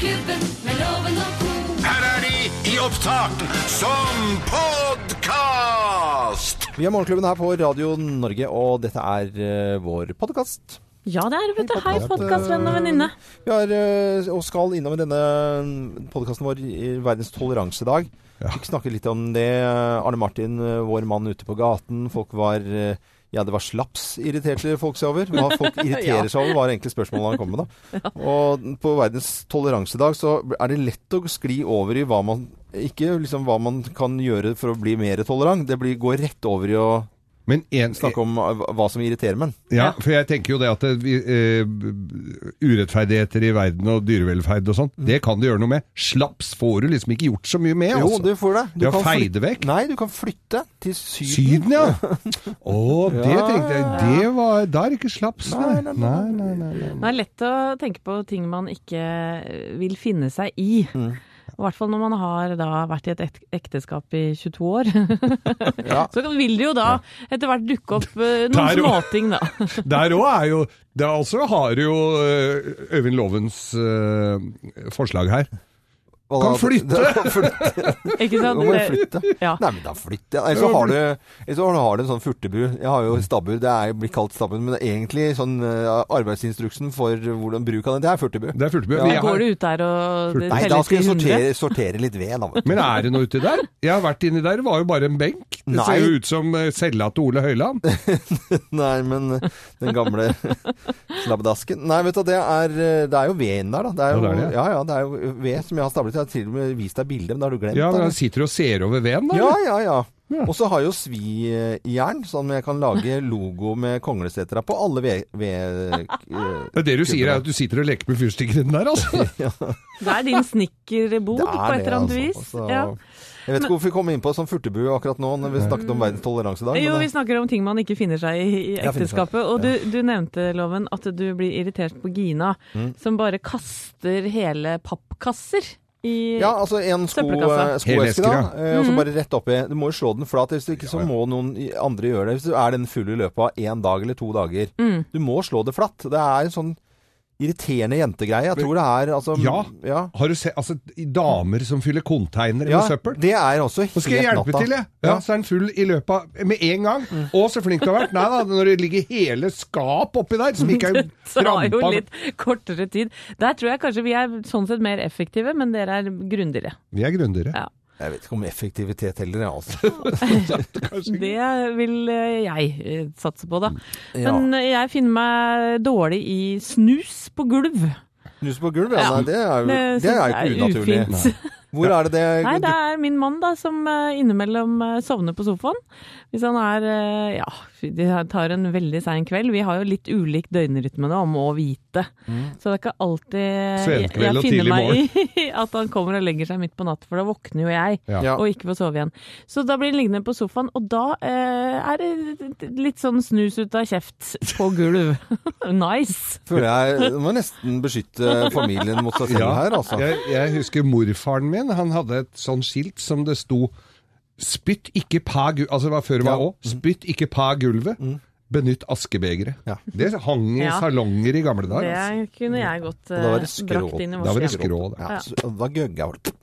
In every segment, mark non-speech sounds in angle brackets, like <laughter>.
Morgenklubben med loven og ko. Her er de i opptak som podkast! Vi er Morgenklubben her på Radio Norge, og dette er eh, vår podkast. Ja, det er det, vet du. Hei, podcast. podkastvenn og venninne. Vi har, eh, og skal innom i denne podkasten vår i Verdens toleransedag. Vi snakket snakke litt om det. Arne Martin, eh, vår mann ute på gaten. Folk var eh, ja, det var slaps irriterte folk seg over. Hva folk <laughs> irriterer seg over, var egentlig spørsmålet han kom med. da. <laughs> Og på verdens toleransedag så er det lett å skli over i hva man ikke liksom hva man kan gjøre for å bli mer tolerant. Det blir, går rett over i å Men en, snakke om eh, hva som irriterer menn. Ja, for jeg tenker jo det at det, vi, eh, urettferdigheter i verden og dyrevelferd og sånt, det kan du gjøre noe med. Slaps får du liksom ikke gjort så mye med, Jo, altså. du får det. Du du kan feide vekk? Nei, du kan flytte til Syden. Syden, ja. <laughs> Å, det Ja, tenkte jeg. Det var, da er det ikke slaps, nei. Nei, nei, Nei, nei, nei. nei. Det er lett å tenke på ting man ikke vil finne seg i. Mm. I hvert fall når man har da vært i et ekteskap i 22 år. <laughs> Ja. Så vil det jo da etter hvert dukke opp eh, noen <laughs> Der og- småting, da. Der òg er jo Det er altså har jo eh, Øyvind Lovens eh, forslag her. Kan da? flytte. <laughs> Da da flytte. Ikke sant? Nå må du flytte. Ja. Nei, men da flytter jeg. Ellers så har du, så har du en sånn furtebu. Jeg har jo stabbur. Det er, blir kalt stabbur, men egentlig sånn uh, arbeidsinstruksen for hvordan bruk av det, det er furtebu. Det er furtebu. Ja. Vi har- Går du ut der og det Nei, da skal jeg sortere, sortere litt ved, da. Men er det noe uti der? Jeg har vært inni der, det var jo bare en benk. Det Nei. ser jo ut som eh, cella til Ole Høiland. <laughs> Nei, men uh, den gamle slabbedasken Nei, vet du, det er, det er jo ved inni der, da. Det er jo, Ja, det er det. ja, ja, det er jo ved som jeg har stablet. Jeg har til og med vist deg bilde, men det har du glemt. Ja, men da. han sitter og ser over veden, da. Ja, ja, ja. Ja. Og så har jeg jo svijern, sånn jeg kan lage <laughs> logo med konglesetra på alle ved... ved Det det du sier, er at du sitter og leker med fyrstikker inni der, altså. <laughs> Det er din snekkerbod på et eller annet vis. altså. Ja. Jeg vet ikke hvorfor vi kom inn på sånn furtebu akkurat nå, når vi snakket om verdens toleransedag. Jo, vi snakker om ting man ikke finner seg i i Ja, ekteskapet. Og du, du nevnte, Loven, at du blir irritert på Gina, Mm. som bare kaster hele pappkasser i ja, altså en sko, eh, skoeske, da. Eh, Og så bare rett oppi. Du må jo slå den flat. Hvis ikke så må noen andre gjøre det. Hvis du er den full i løpet av én dag eller to dager. Mm. Du må slå det flatt. Det er en sånn irriterende jentegreie. Jeg tror det er altså Ja. ja. Har du sett altså, damer som fyller konteinere Ja, med søppel? det er også helt natta. Så skal jeg hjelpe natta. til, jeg. Ja, så er den full i løpet av Med en gang. Å, så flink du har vært. Nei da, når det ligger hele skap oppi der som ikke er <laughs> Det tar jo litt kortere tid. Der tror jeg kanskje vi er sånn sett mer effektive, men dere er grundigere. Vi er grundigere. Ja. Jeg vet ikke om effektivitet heller, jeg, altså. <laughs> Det vil eh, jeg eh, satse på, da. Men eh, jeg finner meg dårlig i snus på gulv. Snus på gulv, ja. Ja. Nei, det er jo, Det det er jo ikke unaturlig. Hvor er det det Nei, det er min mann da, som innimellom sovner på sofaen. Hvis han er Ja, de tar en veldig sein kveld. Vi har jo litt ulik døgnrytme nå, å vite. Så det er ikke alltid Senkveld jeg finner meg <laughs> i at han kommer og legger seg midt på natta, for da våkner jo jeg. Ja. Og ikke får sove igjen. Så da blir han liggende på sofaen, og da eh, er det litt sånn snus ut av kjeft på gulv. <laughs> nice! Føler jeg må nesten beskytte familien mot seg selv Ja, her, altså. jeg, jeg husker morfaren min. Han hadde et sånn skilt som det sto 'Spytt ikke pa gulvet'. Altså det var før det var Ja. 'Spytt ikke pa gulvet'. Benytt askebegeret. Ja. Det hang i Ja. salonger i gamle dager. Altså. Det kunne jeg godt da var eh, det skrå. brakt inn i Da var det vårt skrå, da. Ja, Ja. så da gøgga jeg.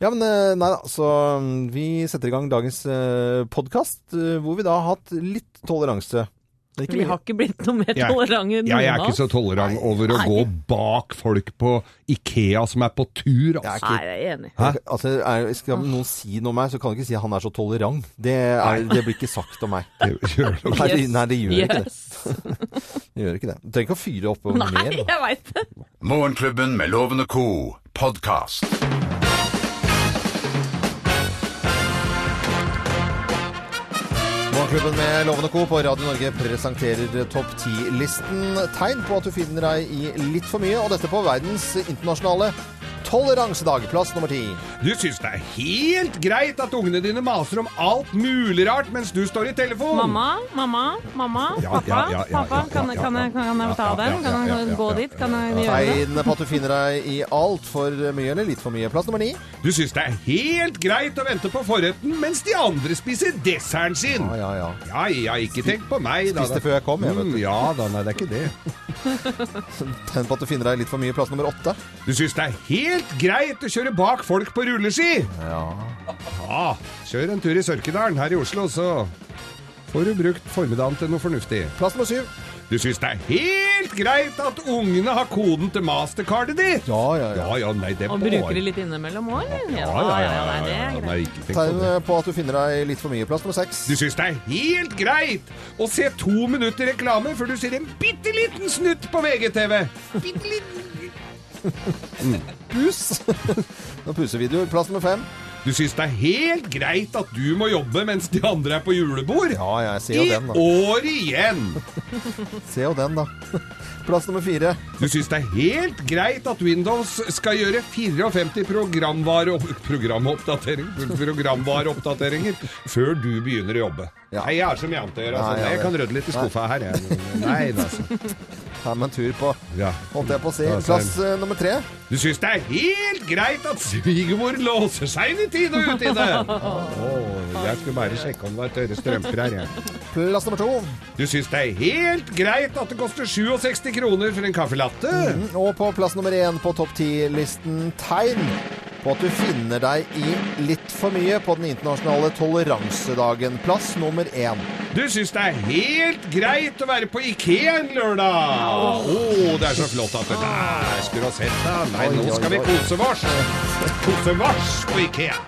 Ja, men eh, nei da, så mm, vi setter i gang dagens podkast, hvor vi da har hatt litt toleranse. Det er ikke Vi mye. har ikke blitt noe mer tolerante enn Ja, jeg er ikke så tolerant over å gå bak folk på Ikea som er på tur. Jeg er Altså. ikke Nei, jeg er enig. Hæ? Altså, er, skal noen si noe om meg, så kan du ikke si at han er så tolerant. Det, er, det blir ikke sagt om meg. <laughs> Det gjør det. Nei, det, nei, det gjør ikke det. <laughs> Det gjør ikke det. Du trenger ikke å fyre opp mer. Nei, jeg veit det. Morgenklubben med Lovende co. podkast. Morgenklubben med Lovende Co. på Radio Norge presenterer Topp 10-listen. Tegn på at du finner deg i litt for mye, og dette på verdens internasjonale toleransedag. Plass nummer ti. Du syns det er helt greit at ungene dine maser om alt mulig rart mens du står i telefon? Mamma, mamma, mamma, pappa, pappa. Kan, jeg, ta den? Kan jeg gå dit? Kan jeg gjøre det? Tegn på at du finner deg i altfor mye eller litt for mye. Plass nummer ni. Du syns det er helt greit å vente på forretten mens de andre spiser desserten sin? Ja, ja, ja. Ja, ja, ikke tenk på meg, da. Spiste før jeg kom, jeg, vet du. Mm, ja da, nei, det er ikke det. <laughs> Tegn på at du finner deg litt for mye. Plass nummer åtte. Du syns det er helt greit å kjøre bak folk på rulleski? Ja. Ja, kjør en tur i Sørkedalen her i Oslo, så får du brukt formiddagen til noe fornuftig. Plass nummer syv. Du syns det er helt greit at ungene har koden til mastercardet ditt? Ja, ja, ja. Ja, ja, nei, det er Og bruker de litt innimellom òg, eller? Ja, ja, ja, ja, nei, det ja, er ja, nei, ikke på Tegn på at du finner deg litt for mye. Plass nummer seks. Du syns det er helt greit å se to minutter reklame før du ser en bitte liten snutt på VGTV? <laughs> Bitte liten. Pus. <laughs> Noen pusevideoer. Plass nummer fem. Du syns det er helt greit at du må jobbe mens de andre er på julebord? Ja, jeg ser jo I den, da. år igjen! <laughs> Se jo den, da. <laughs> Plass nummer fire. Du syns det er helt greit at Windows skal gjøre 54 programvare programoppdatering, programvareoppdateringer før du begynner å jobbe? Ja. Nei, jeg er som jante gjør. Altså. Nei, ja, jeg kan rydde litt i skuffa her. Jeg. Nei, altså. Her meg en tur på Ja. Holdt jeg på å si. Plass uh, nummer tre. Du syns det er helt greit at svigermor låser seg inn i tide og utide? <laughs> oh, jeg skulle bare sjekke om det var tørre strømper her. Jeg. Plass nummer to. Du syns det er helt greit at det koster 67 kroner for en caffè latte? Mm, Og på plass nummer én på topp ti-listen tegn på at du finner deg i litt for mye på den internasjonale toleransedagen. Plass nummer én. Du syns det er helt greit å være på Ikea en lørdag? Å, det er så flott at det der skulle du ha sett deg. Nei, Oi, nå oi, skal vi kose vårs. Kose vårs på Ikea.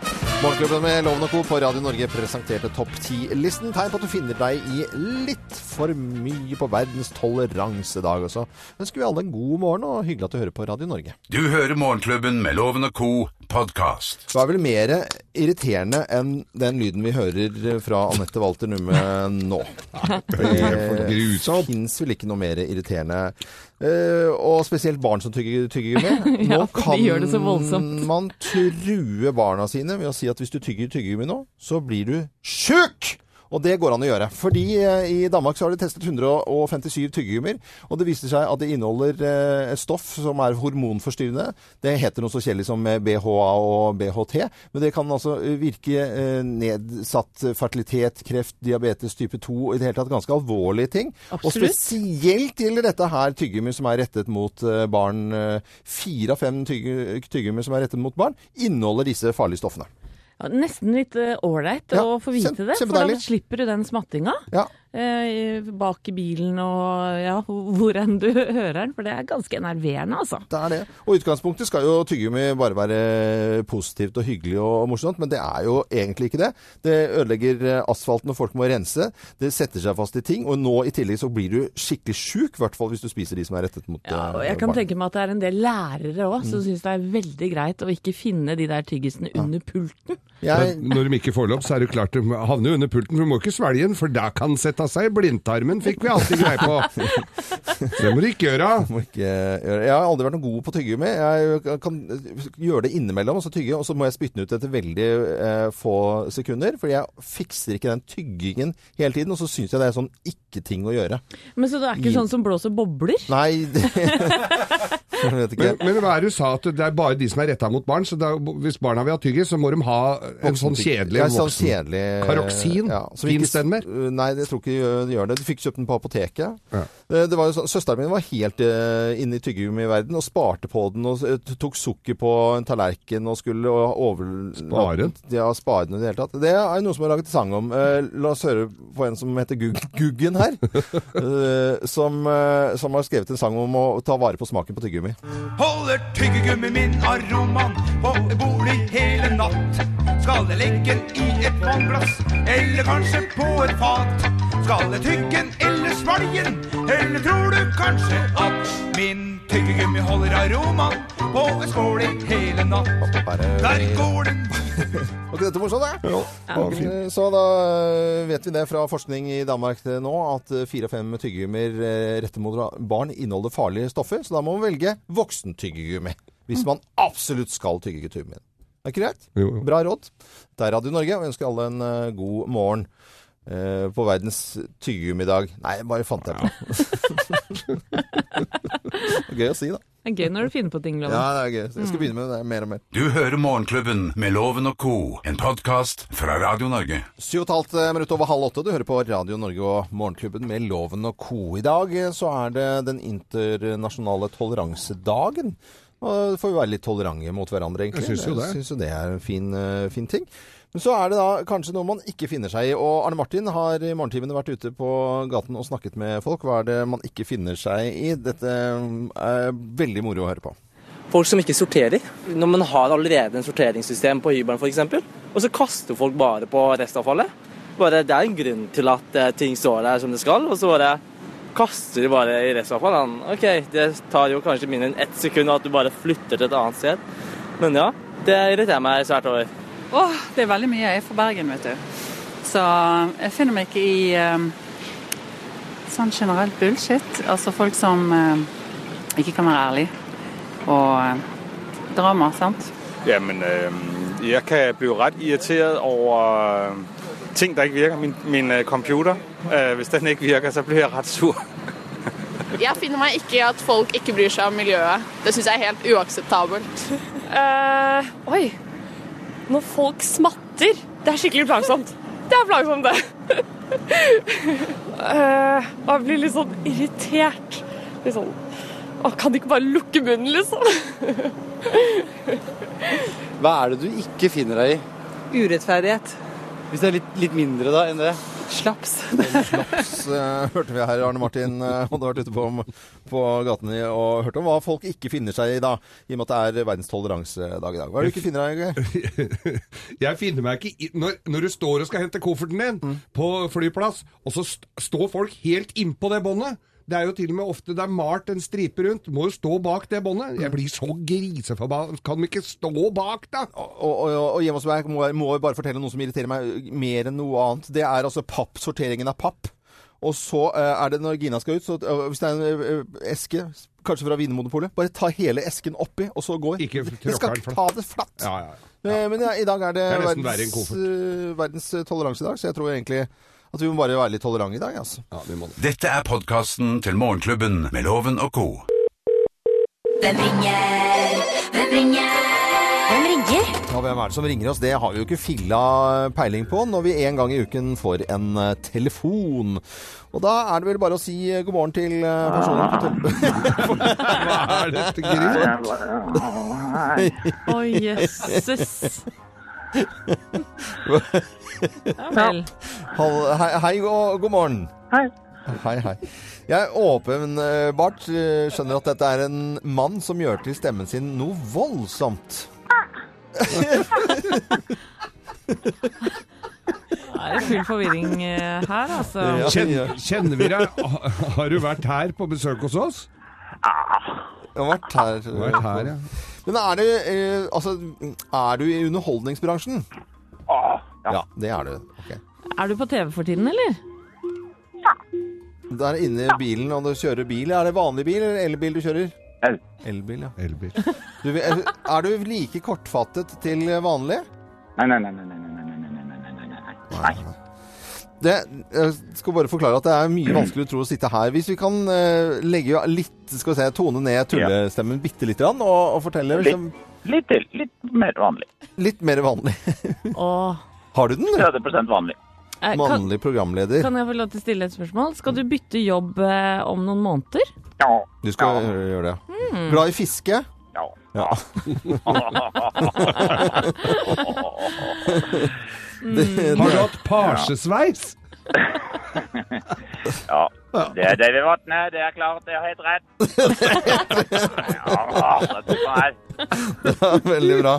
Morgenklubben med Loven og Co. på Radio Norge presenterte topp ti-listen. Tegn på at du finner deg i litt for mye på verdens toleransedag også. Ønsker vi alle en god morgen og hyggelig at du hører på Radio Norge. Du hører Morgenklubben med Loven og Co. podkast. Det er vel mer irriterende enn den lyden vi hører fra Anette Walter Numme nå. for. Det fins vel ikke noe mer irriterende. Eh, og spesielt barn som tygger tyggegummi. <laughs> Ja, Nå kan de gjør det så man true barna sine ved å si at hvis du tygger tyggegummi nå, så blir du sjuk! Og det går an å gjøre. Fordi eh, i Danmark så har de testet 157 tyggegummier, og det viser seg at det inneholder eh, et stoff som er hormonforstyrrende. Det heter noe så kjedelig som eh, BHA og BHT, men det kan altså eh, virke eh, nedsatt fertilitet, kreft, diabetes type 2, i det hele tatt ganske alvorlige ting. Og spesielt gjelder dette her tyggegummi som er rettet mot eh, barn. eh, Fire av fem tygge- tyggegummi som er rettet mot barn, inneholder disse farlige stoffene. Ja, nesten litt ålreit Ja, å få vite det, for da slipper du den smattinga. Ja. Eh, bak i bilen og ja, <laughs> hvor enn du <laughs> hører den, for det er ganske enerverende, altså. Det er det. Og utgangspunktet skal jo tyggegummi bare være positivt og hyggelig og morsomt, men det er jo egentlig ikke det. Det ødelegger eh, asfalten og folk må rense. Det setter seg fast i ting. Og nå i tillegg så blir du skikkelig sjuk, i hvert fall hvis du spiser de som er rettet mot Ja, og eh, jeg kan barn. tenke meg at det er en del lærere òg som syns det er veldig greit å ikke finne de der tyggisene under pulten. Jeg, Når de ikke får lov, så er det klart de havner under pulten, for du må ikke svelge den, for da kan sette seg i blindtarmen, fikk vi alltid greie på. <laughs> Det må du ikke gjøre. må ikke gjøre. jeg har aldri vært noe god på tyggegummi. Jeg kan gjøre det innimellom, og så tygge, og så må jeg spytte den ut etter veldig eh, få sekunder. For jeg fikser ikke den tyggingen hele tiden, og så syns jeg det er sånn ikke-ting å gjøre. Men så det er ikke sånn som blåser bobler? Nei, det. <laughs> <laughs> Men, men hva er det du sa, at det er bare de som er retta mot barn, så da, hvis barna vil ha tyggis, så må de ha en sånn kjedelig Ja, sånn kjedelig Karoksin? Ja, Fins den mer? Uh, Nei, jeg tror ikke de gjør- det. Du fikk kjøpt den på apoteket. Ja. Eh, Det var jo sånn, Søsteren min var helt uh, inne i tyggegummiverdenen og sparte på den og eh, tok sukker på en tallerken og skulle over... Spare den? Ja, spare den i det hele tatt. Det er noen som har laget sang om. Uh, la oss høre på en som heter Gug Guggen her. <laughs> eh, som, eh, som har skrevet en sang om å ta vare på smaken på tyggegummi. Holder tyggegummi min aroman på bordet hele natt. Skal jeg legge den i et vannglass, eller kanskje på et fat? Skal jeg tygge den eller svelge den, eller tror du kanskje at min tyggegummi holder aromaen på en skål i hele natt? Der går den Var ikke dette morsomt, da? Eh, Så da eh, vet vi det fra forskning i Danmark nå, at eh, fire av fem tyggegummier eh, rettet mot barn inneholder farlige stoffer. Så da må man velge voksentyggegummi. Hvis man absolutt skal tygge tuben. Er ikke greit? Jo, jo. Bra råd. Det er Radio Norge, og jeg ønsker alle en eh, god morgen. Eh, på verdens tyggegummidag. Nei, bare fant jeg på. <laughs> Gøy å si, da. Det er gøy når du finner på ting, Loven. Ja, det er gøy. Jeg skal begynne med det mer og mer. Du hører Morgenklubben med Loven og co., en podkast fra Radio Norge. Syv og et halvt minutt over halv åtte. Du hører på Radio Norge og Morgenklubben med Loven og co. I dag eh, så er det den internasjonale toleransedagen. Og får vi være litt tolerante mot hverandre, egentlig. Jeg syns jo det. Jeg syns jo det er en fin, eh, fin ting. Men så er det da kanskje noe man ikke finner seg i. Og Arne Martin har i morgentimene vært ute på gaten og snakket med folk. Hva er det man ikke finner seg i? Dette er veldig moro å høre på. folk som ikke sorterer. Når man har allerede en sorteringssystem på hybelen f.eks., og så kaster folk bare på restavfallet. Bare, det er en grunn til at eh, ting står der som det skal, og så bare kaster de bare i restavfall. OK, det tar jo kanskje mindre enn ett sekund at du bare flytter til et annet sted. Men ja, det irriterer meg svært over. Åh, det er veldig mye. Jeg er fra Bergen, vet du. Så jeg finner meg ikke i eh, sånn generelt bullshit. Altså folk som eh, ikke kan være ærlige. Og eh, drama, sant. Jamen, øh, jeg kan bli rett irriteret over øh, ting, der ikke virker. Min, min øh, computer, øh, hvis den ikke virker, så blir jeg rett sur. <laughs> Jeg finner meg ikke i at folk ikke bryr seg om miljøet. Det syns jeg er helt uakseptabelt. Uh, oi. Når folk smatter. Det er skikkelig plagsomt. Det er plagsomt, det. Man <laughs> jeg blir litt sånn irritert. Litt sånn Å, Kan de ikke bare lukke munnen, liksom? Hva er det du ikke finner deg i? Urettferdighet. Hvis det er litt, litt mindre da enn det. Slaps. Slaps uh, hørte vi her, Arne Martin Uh, hadde vært ute på, på gatene og hørt om hva folk ikke finner seg i da, i og med at det er verdens toleransedag i dag. Hva er det du ikke finner deg i? <laughs> Jeg finner meg ikke i når, når du står og skal hente kofferten din på flyplass, og så st står folk helt innpå det båndet. Det er jo til og med ofte det er malt en stripe rundt. Må jo stå bak det båndet. Jeg blir så griseforbanna. Kan de ikke stå bak, da? Og, og, og hos må må bare fortelle noe som irriterer meg mer enn noe annet. Det er altså papp, sorteringen av papp. Og så eh, er det når Gina skal ut, så eh, hvis det er en eh, eske, kanskje fra Vinmonopolet, bare ta hele esken oppi, og så går. Ikke Vi skal ikke ta det flatt. Ja, ja, ja. Men i dag er det, Det er nesten verdens, koffert. i verdens toleransedag, så jeg tror egentlig at vi må bare være litt tolerante i dag. Altså. ja vi må det. Dette er podkasten til Morgenklubben med Loven og co. Hvem ringer? Hvem ringer? Hvem ringer? Ja, Hvem er det som ringer oss? Det har vi jo ikke filla peiling på når vi en gang i uken får en eh, telefon. Og da er det vel bare å si eh, god morgen til eh, personen på toppen. <laughs> Hva er dette, <laughs> Gry? Å, jøsses. Ja vel. Hei, hei og god morgen. Hei. Hei, hei. Jeg åpenbart eh, skjønner at dette er en mann som gjør til stemmen sin noe voldsomt. Det er full forvirring eh, her, altså. Kjenner, kjenner vi deg? Har du vært her på besøk hos oss? Jeg har vært her. Vært her, ja. Men er, det, eh, altså, er du i underholdningsbransjen? Ja. ja. Det er du. Ok. Er du på TV for tiden, eller? Ja. Det er inne i bilen og du kjører bil. Er det vanlig bil eller elbil du kjører? El. Elbil, ja. Elbil. Du, er, er du like kortfattet til vanlig? Nei, Nei, nei, nei. nei, nei, nei, nei, nei, nei, nei. nei. Det, jeg skal bare forklare at det er mye vanskeligere å tro å sitte her. Hvis vi kan uh, legge litt, skal vi se, tone ned tullestemmen bitte lite grann, og, og fortelle liksom, Litt til. Litt mer vanlig. litt mer vanlig. Åh. <laughs> Har du den? du? 30% vanlig. Eh, Mannlig programleder. kan jeg få lov til å stille et spørsmål? Skal du bytte jobb eh, om noen måneder? Ja. Du skal gjøre- gjøre det. Glad i fiske? Ja. Ja. <laughs> <laughs> Har du hatt pasjesveis? <laughs> ja. Det er David Vatne, det er klart, det er helt rett. <laughs> Ja, det er her. Veldig bra.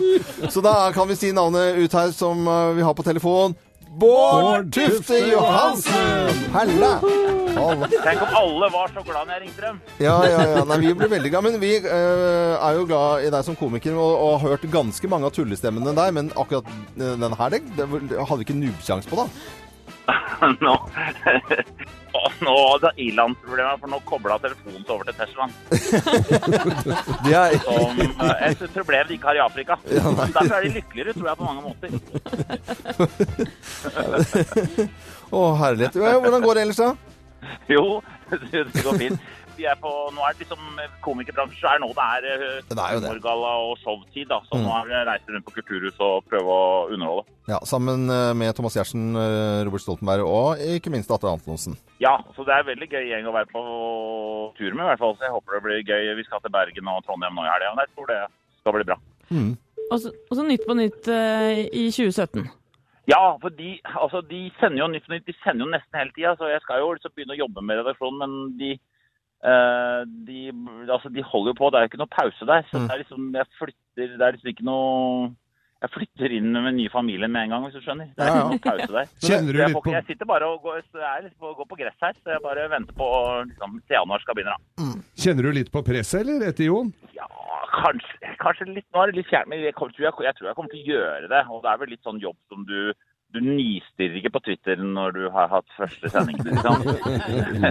Så da kan vi si navnet ut her som eh, vi har på telefon. Bård Tufte Johansen! Halla! Halla. Tenk om alle var så glad når jeg ringte dem. Ja, ja, ja. Nei, vi blir veldig glad. Men vi eh, er jo glad i deg som komiker og, og har hørt ganske mange av tullestemmene der. Men akkurat eh, den her, det, det hadde vi ikke nubbsjanse på, da. <laughs> Nå, nå hadde Iland-problemer, for nå kobla telefonen over til Teslaen. Er <laughs> Som et problem de ikke har i Afrika. Derfor er de lykkeligere, tror jeg, på mange måter. Å, herlighet. Hvordan går det ellers, da? Jo, <laughs> det går fint. Vi er på, nå er det liksom komikerbransjen er nå det er eh, Det er jo det. humorgalla og showtid, da. Så Mm. nå er det reise rundt på kulturhus og prøve å underholde. Ja, Sammen eh, med Thomas Giertsen, eh, Robert Stoltenberg og ikke minst Atle Antonsen. Ja, så det er veldig gøy gjeng å være på tur med, i hvert fall. Så jeg håper det blir gøy. Vi skal til Bergen og Trondheim nå i helga, og jeg tror det skal bli bra. Og så, og så Nytt på Nytt uh, i 2017. Ja, for de, altså, de sender jo Nytt på Nytt de sender jo nesten hele tida, så jeg skal jo liksom begynne å jobbe med redaksjonen, men de, eh, de, altså, de holder jo på. Det er jo ikke noe pause der. Så det er liksom, jeg flytter, det er liksom ikke noe jeg flytter inn med den nye familien med en gang, hvis du skjønner. Det er Ja, ja. ikke noe pause der. Kjenner du litt på- jeg sitter bare og går, jeg er liksom går på gress her, så jeg bare venter på liksom, til januar skal begynne. da. Kjenner du litt på presset, eller, etter Jon? Ja, kanskje, kanskje litt, nå er det litt fjernt, men jeg, jeg, jeg tror jeg kommer til å gjøre det. Og det er vel litt sånn jobb som du du nistirrer ikke på Twitter når du har hatt første sending. Liksom.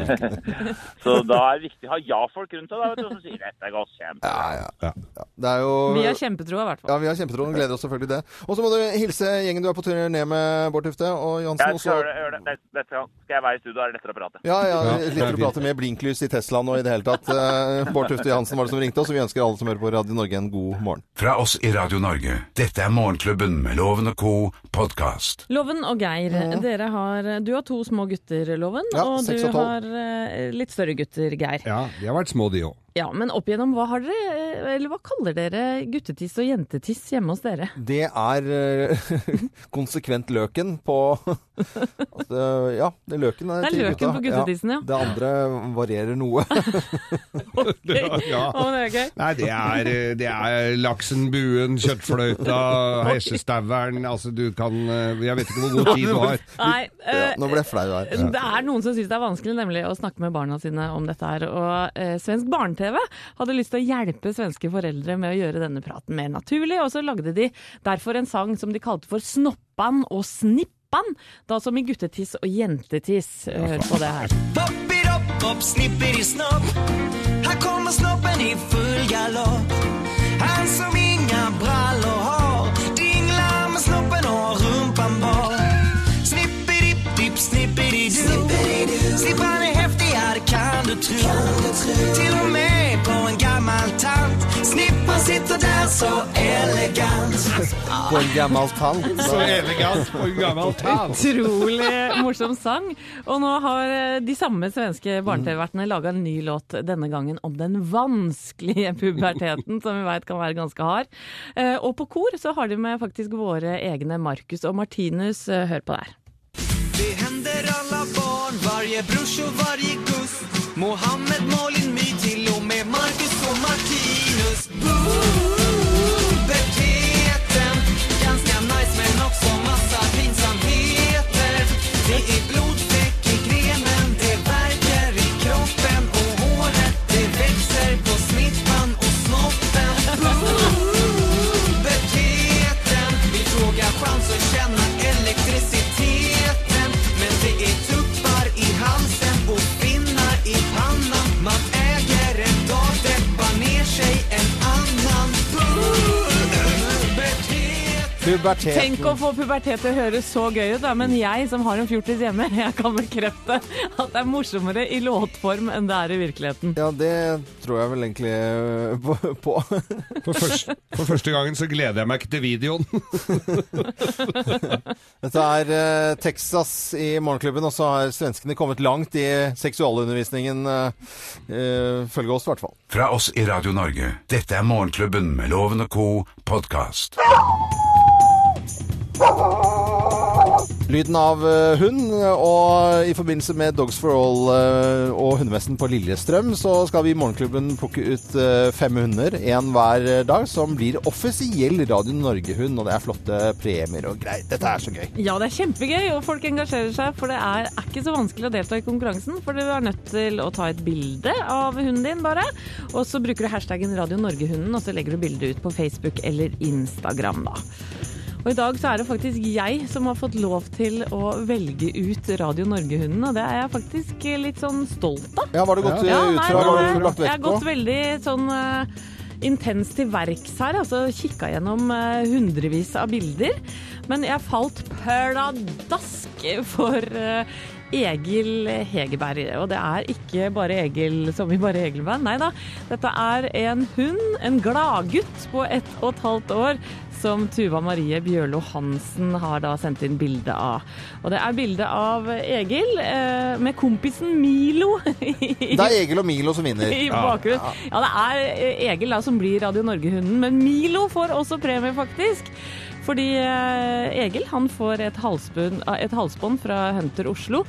<laughs> så da er det viktig å ha ja-folk rundt deg da, vet du, som sier dette er godt kjent. Ja, ja. ja. Det er jo Vi har kjempetroa, i hvert fall. Ja, vi har kjempetroen. Gleder oss selvfølgelig det. Og så må du hilse gjengen du er på turné med, Bård Tufte og Johansen. Jeg skal også... gjøre det. Dette- skal jeg være i studio, da er det lettere å prate. Ja, ja, lettere er å prate med blinklys i Teslaen og i det hele tatt. Eh, Bård Tufte Johansen var det som ringte oss, og vi ønsker alle som hører på Radio Norge en god morgen. Fra oss i Radio Norge. Dette er Morgenklubben med Loven og co. podkast. Loven og Geir, dere har, du har to små gutter, Loven. Ja, og du og har eh, litt større gutter, Geir. Ja, de har vært små, de òg. Ja, Men opp igjennom, hva har dere, eh, eller hva kaller dere guttetiss og jentetiss hjemme hos dere? Det er eh, <laughs> konsekvent løken på <laughs> altså, Ja, det er løken er Det er løken gutta. på guttetissen, ja. Det andre varierer noe. <laughs> Ja. Å, det er gøy. Nei, det er, det er laksen, buen, kjøttfløyta, hesjestaueren Altså, du kan eh, Jeg vet ikke hvor god tid du har. Nei, eh, Nå ble jeg flau her. Det er noen som syns det er vanskelig nemlig å snakke med barna sine om dette her. Og uh, svensk barne-TV hadde lyst til å hjelpe svenske foreldre med å gjøre denne praten mer naturlig, og så lagde de derfor en sang som de kalte for Snoppan og Snippan. Da som i guttetiss og jentetiss. Hør på det her. Poppidopp, snipper i snopp. Her kommer snoppen i full galopp Han som inga brallor har dingler med snoppen og rumpan bar Snippedipp-dipp, snippedi-doo Snippan ja det kan du tro Til og med Snippan sitter der så elegant På en gammel tann. Så elegant på en gammel tann. Utrolig morsom sang. Og nå har eh, de samme svenske barne-TV-vertene laga en ny låt, denne gangen om den vanskelige puberteten, som vi veit kan være ganske hard. Eh, Og på kor så har de med faktisk våre egne Markus og Martinus. Eh, Hør på det her. Det hender alla barn, varje brors og varje gust Mohammed, Malin, Martinus Puberteten Puberteten. Tenk å få pubertet til å høres så gøy ut, da. men jeg som har en fjortis hjemme, <laughs> jeg kan bekrefte at det er morsommere i låtform enn det er i virkeligheten. Ja, det tror jeg vel egentlig eh, på. på. For, først, for første gangen så gleder jeg meg ikke til videoen. <laughs> Dette er eh, Texas i Morgenklubben, og så har svenskene kommet langt i seksualundervisningen. Uh, følge oss, i hvert fall. Fra oss i Radio Norge. Dette er Morgenklubben med Loven og co. podkast. Lyden av eh, hund, og i forbindelse med Dogs for All eh, og hundemessen på Lillestrøm, så skal vi i Morgenklubben plukke ut eh, fem hunder, én hver dag, som blir offisiell Radio Norge-hund, og det er flotte premier og greier. Dette er så gøy. Ja, det er kjempegøy, og folk engasjerer seg, for det er, er ikke så vanskelig å delta i konkurransen. For du er nødt til å ta et bilde av hunden din, bare. Og så bruker du hashtaggen Radio Norge-hunden, og så legger du bildet ut på Facebook eller Instagram, da. Og i dag så er det faktisk jeg som har fått lov til å velge ut Radio Norge-hunden, og det er jeg faktisk litt sånn stolt av. Ja, var det godt Ja, eh, ut nei, fra? Du lagt Jeg har gått veldig sånn uh, intenst til verks her, altså kikka gjennom uh, hundrevis av bilder. Men jeg falt pladask for eh, Egil Hegerberg. Og det er ikke bare Egil som i Bare Egil-band, nei da. Dette er en hund, en gladgutt på ett og et halvt år, som Tuva Marie Bjørlo Hansen har da sendt inn bilde av. Og det er bilde av Egil eh, med kompisen Milo. <laughs> Det er Egil og Milo som vinner. <laughs> I bakgrunnen. Ja, det er eh, Egil da som blir Radio Norge-hunden, men Milo får også premie, faktisk. Fordi eh, Egil han får et halsbånd, et halsbånd fra Hunter Oslo.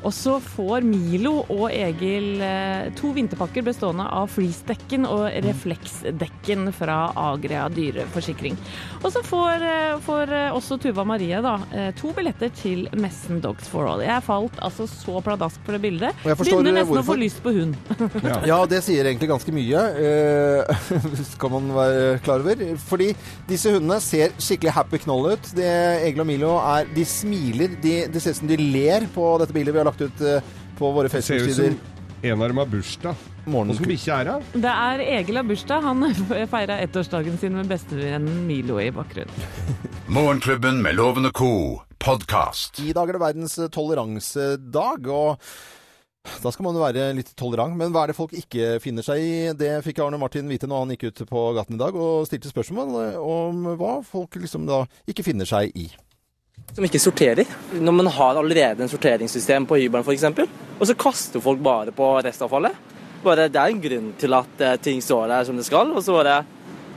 Og så får Milo og Egil eh, to vinterpakker bestående av fleecedekken og refleksdekken fra Agria dyreforsikring. Og så får, eh, får eh, også Tuva Marie da, eh, to billetter til messen Dogs for All. Jeg falt altså så pladask for det bildet. Og jeg forstår, Begynner nesten nesten å få lyst på hund. <laughs> Ja, det sier egentlig ganske mye, eh, <laughs> skal man være klar over. Fordi disse hundene ser skikkelig happy knoll ut. Det, Egil og Milo er, de smiler, de, det ser ut som de ler på dette bildet vi har lagt ut eh, på våre Det ser ut Facebook-sider. som enarma bursdag. Hvordan bikkje er det? Det er Egil har bursdag. Han <laughs> feira ettårsdagen sin med bestevennen Milo i bakgrunnen. <laughs> Morgenklubben med Loven og co. podkast. I dag er det verdens toleransedag, og da skal man jo være litt tolerant. Men hva er det folk ikke finner seg i? Det fikk Arne Martin vite når han gikk ut på gaten i dag og stilte spørsmål eh, om hva folk liksom da ikke finner seg i. Som ikke sorterer. Når man har allerede en sorteringssystem på hybelen f.eks., og så kaster folk bare på restavfallet. Bare, det er en grunn til at eh, ting står der som det skal, og så bare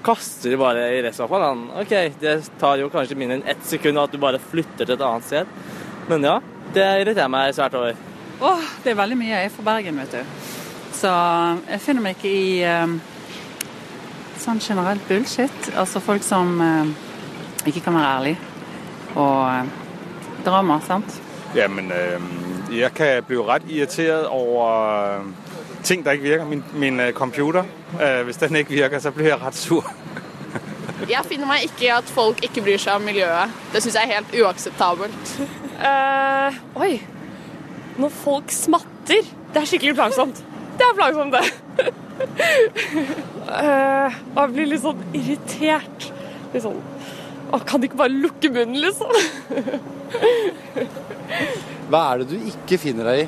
kaster de bare i restavfall. OK, det tar jo kanskje mindre enn ett sekund at du bare flytter til et annet sted. Men ja, det irriterer meg svært over. Åh, det er veldig mye. Jeg er fra Bergen, vet du. Så jeg finner meg ikke i eh, sånn generelt bullshit. Altså folk som eh, ikke kan være ærlige. Og eh, drama, sant. Jamen, øh, jeg kan bli rett irriteret over øh, ting, der ikke virker. Min, min øh, computer, øh, hvis den ikke virker, så blir jeg rett sur. <laughs> Jeg finner meg ikke i at folk ikke bryr seg om miljøet. Det syns jeg er helt uakseptabelt. uh, <laughs> oi. Når folk smatter. Det er skikkelig plagsomt. Det er plagsomt, det. uh, <laughs> og jeg blir litt sånn irritert. Litt sånn Å, kan de ikke bare lukke munnen, liksom? <laughs> Hva er det du ikke finner deg i?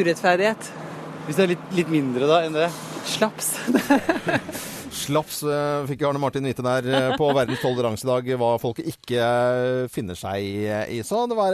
Urettferdighet. Hvis det er litt, litt mindre da enn det? Slaps. <laughs> Slaps eh, fikk Arne Martin vite der eh, på verdens toleransedag hva folk ikke eh, finner seg i. Så det var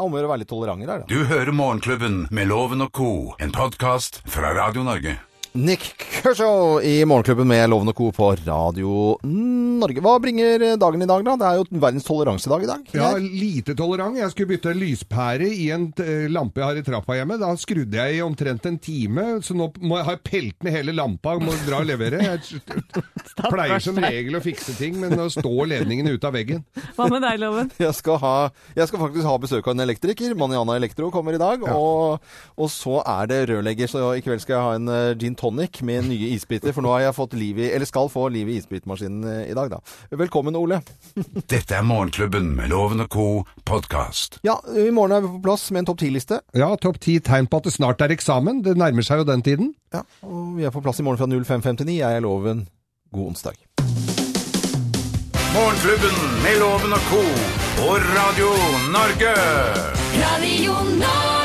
eh, om å gjøre å være litt tolerante der, da. Du hører Morgenklubben med Loven og co., en podkast fra Radio Norge. Nick Kershaw i Morgenklubben med Lovende Co. på Radio Norge. Hva bringer dagen i dag, da? Det er jo verdens toleransedag i dag. Ja, lite tolerant. Jeg skulle bytte lyspære i en eh, lampe jeg har i trappa hjemme. Da skrudde jeg i omtrent en time, så nå må jeg ha pelt ned hele lampa og må dra og levere. Jeg <laughs> pleier som regel å fikse ting, men nå står ledningen ut av veggen. Hva med deg, Loven? <laughs> Jeg skal, ha, jeg skal faktisk ha besøk av en elektriker. Maniana Elektro kommer i dag. Og, og så er det rørlegger, så i kveld skal jeg ha en eh, gin tonic med nye isbiter. For nå har jeg fått liv i, eller skal få liv i isbitmaskinen eh, i dag, da. Velkommen, Ole. <laughs> Dette er Morgenklubben med Loven og co. podkast. Ja, i morgen er vi på plass med en topp 10-liste. Ja, topp ti tegn på at det snart er eksamen. Det nærmer seg jo den tiden. Ja, og vi er på plass i morgen fra 05.59. Jeg er Loven. God onsdag. Morgenklubben med Loven og co. på Radio Norge. Radio Norge.